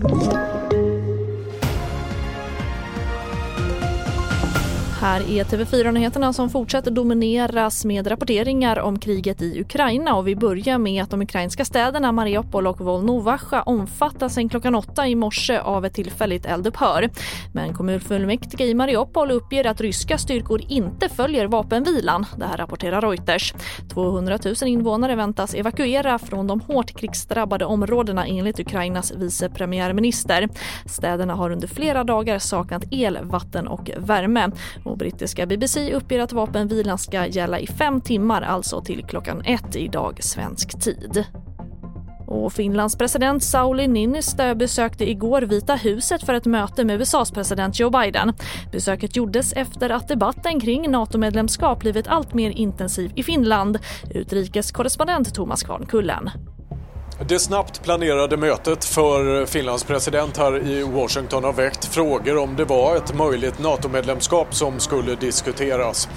Thank you. Här är TV4-nyheterna som fortsätter domineras med rapporteringar om kriget i Ukraina. Och vi börjar med att de ukrainska städerna Mariupol och Volnovacha omfattas sen klockan åtta i morse av ett tillfälligt eldupphör. Men kommunfullmäktige i Mariupol uppger att ryska styrkor inte följer vapenvilan. Det här rapporterar Reuters. 200 000 invånare väntas evakuera från de hårt krigsdrabbade områdena enligt Ukrainas vice premiärminister. Städerna har under flera dagar saknat el, vatten och värme. Och brittiska BBC uppger att vapenvilan ska gälla i fem timmar, alltså till klockan ett idag svensk tid. Och Finlands president Sauli Niinistö besökte igår Vita huset för ett möte med USAs president Joe Biden. Besöket gjordes efter att debatten kring NATO-medlemskap blivit allt mer intensiv i Finland. Utrikeskorrespondent Thomas Kvarnkullen. Det snabbt planerade mötet för Finlands president här i Washington har väckt frågor om det var ett möjligt NATO-medlemskap som skulle diskuteras.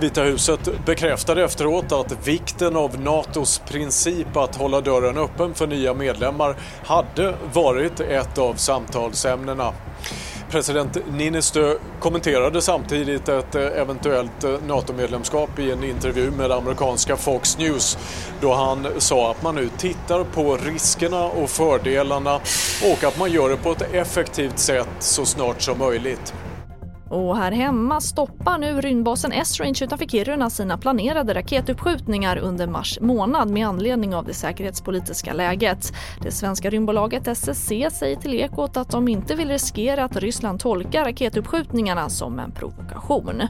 Vita huset bekräftade efteråt att vikten av NATOs princip att hålla dörren öppen för nya medlemmar hade varit ett av samtalsämnena. President Niinistö kommenterade samtidigt ett eh, eventuellt eh, NATO-medlemskap i en intervju med amerikanska Fox News då han sa att man nu tittar på riskerna och fördelarna och att man gör det på ett effektivt sätt så snart som möjligt. Och här hemma stoppar nu rymdbasen Esrange utanför Kiruna sina planerade raketuppskjutningar under mars månad med anledning av det säkerhetspolitiska läget. Det svenska rymdbolaget SSC säger till Ekot att de inte vill riskera att Ryssland tolkar raketuppskjutningarna som en provokation.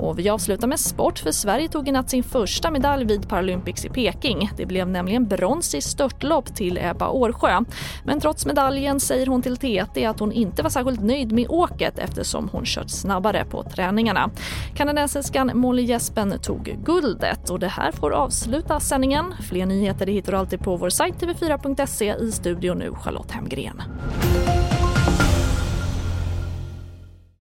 Och vi avslutar med sport för Sverige tog i natt sin första medalj vid Paralympics i Peking. Det blev nämligen brons i störtlopp till Ebba Årsjö. Men trots medaljen säger hon till TT att hon inte var särskilt nöjd med åket eftersom hon kört snabbare på träningarna. Kanadensiskan Molly Jespen tog guldet och det här får avsluta sändningen. Fler nyheter hittar du alltid på vår sajt tv4.se. I studion nu Charlotte Hemgren.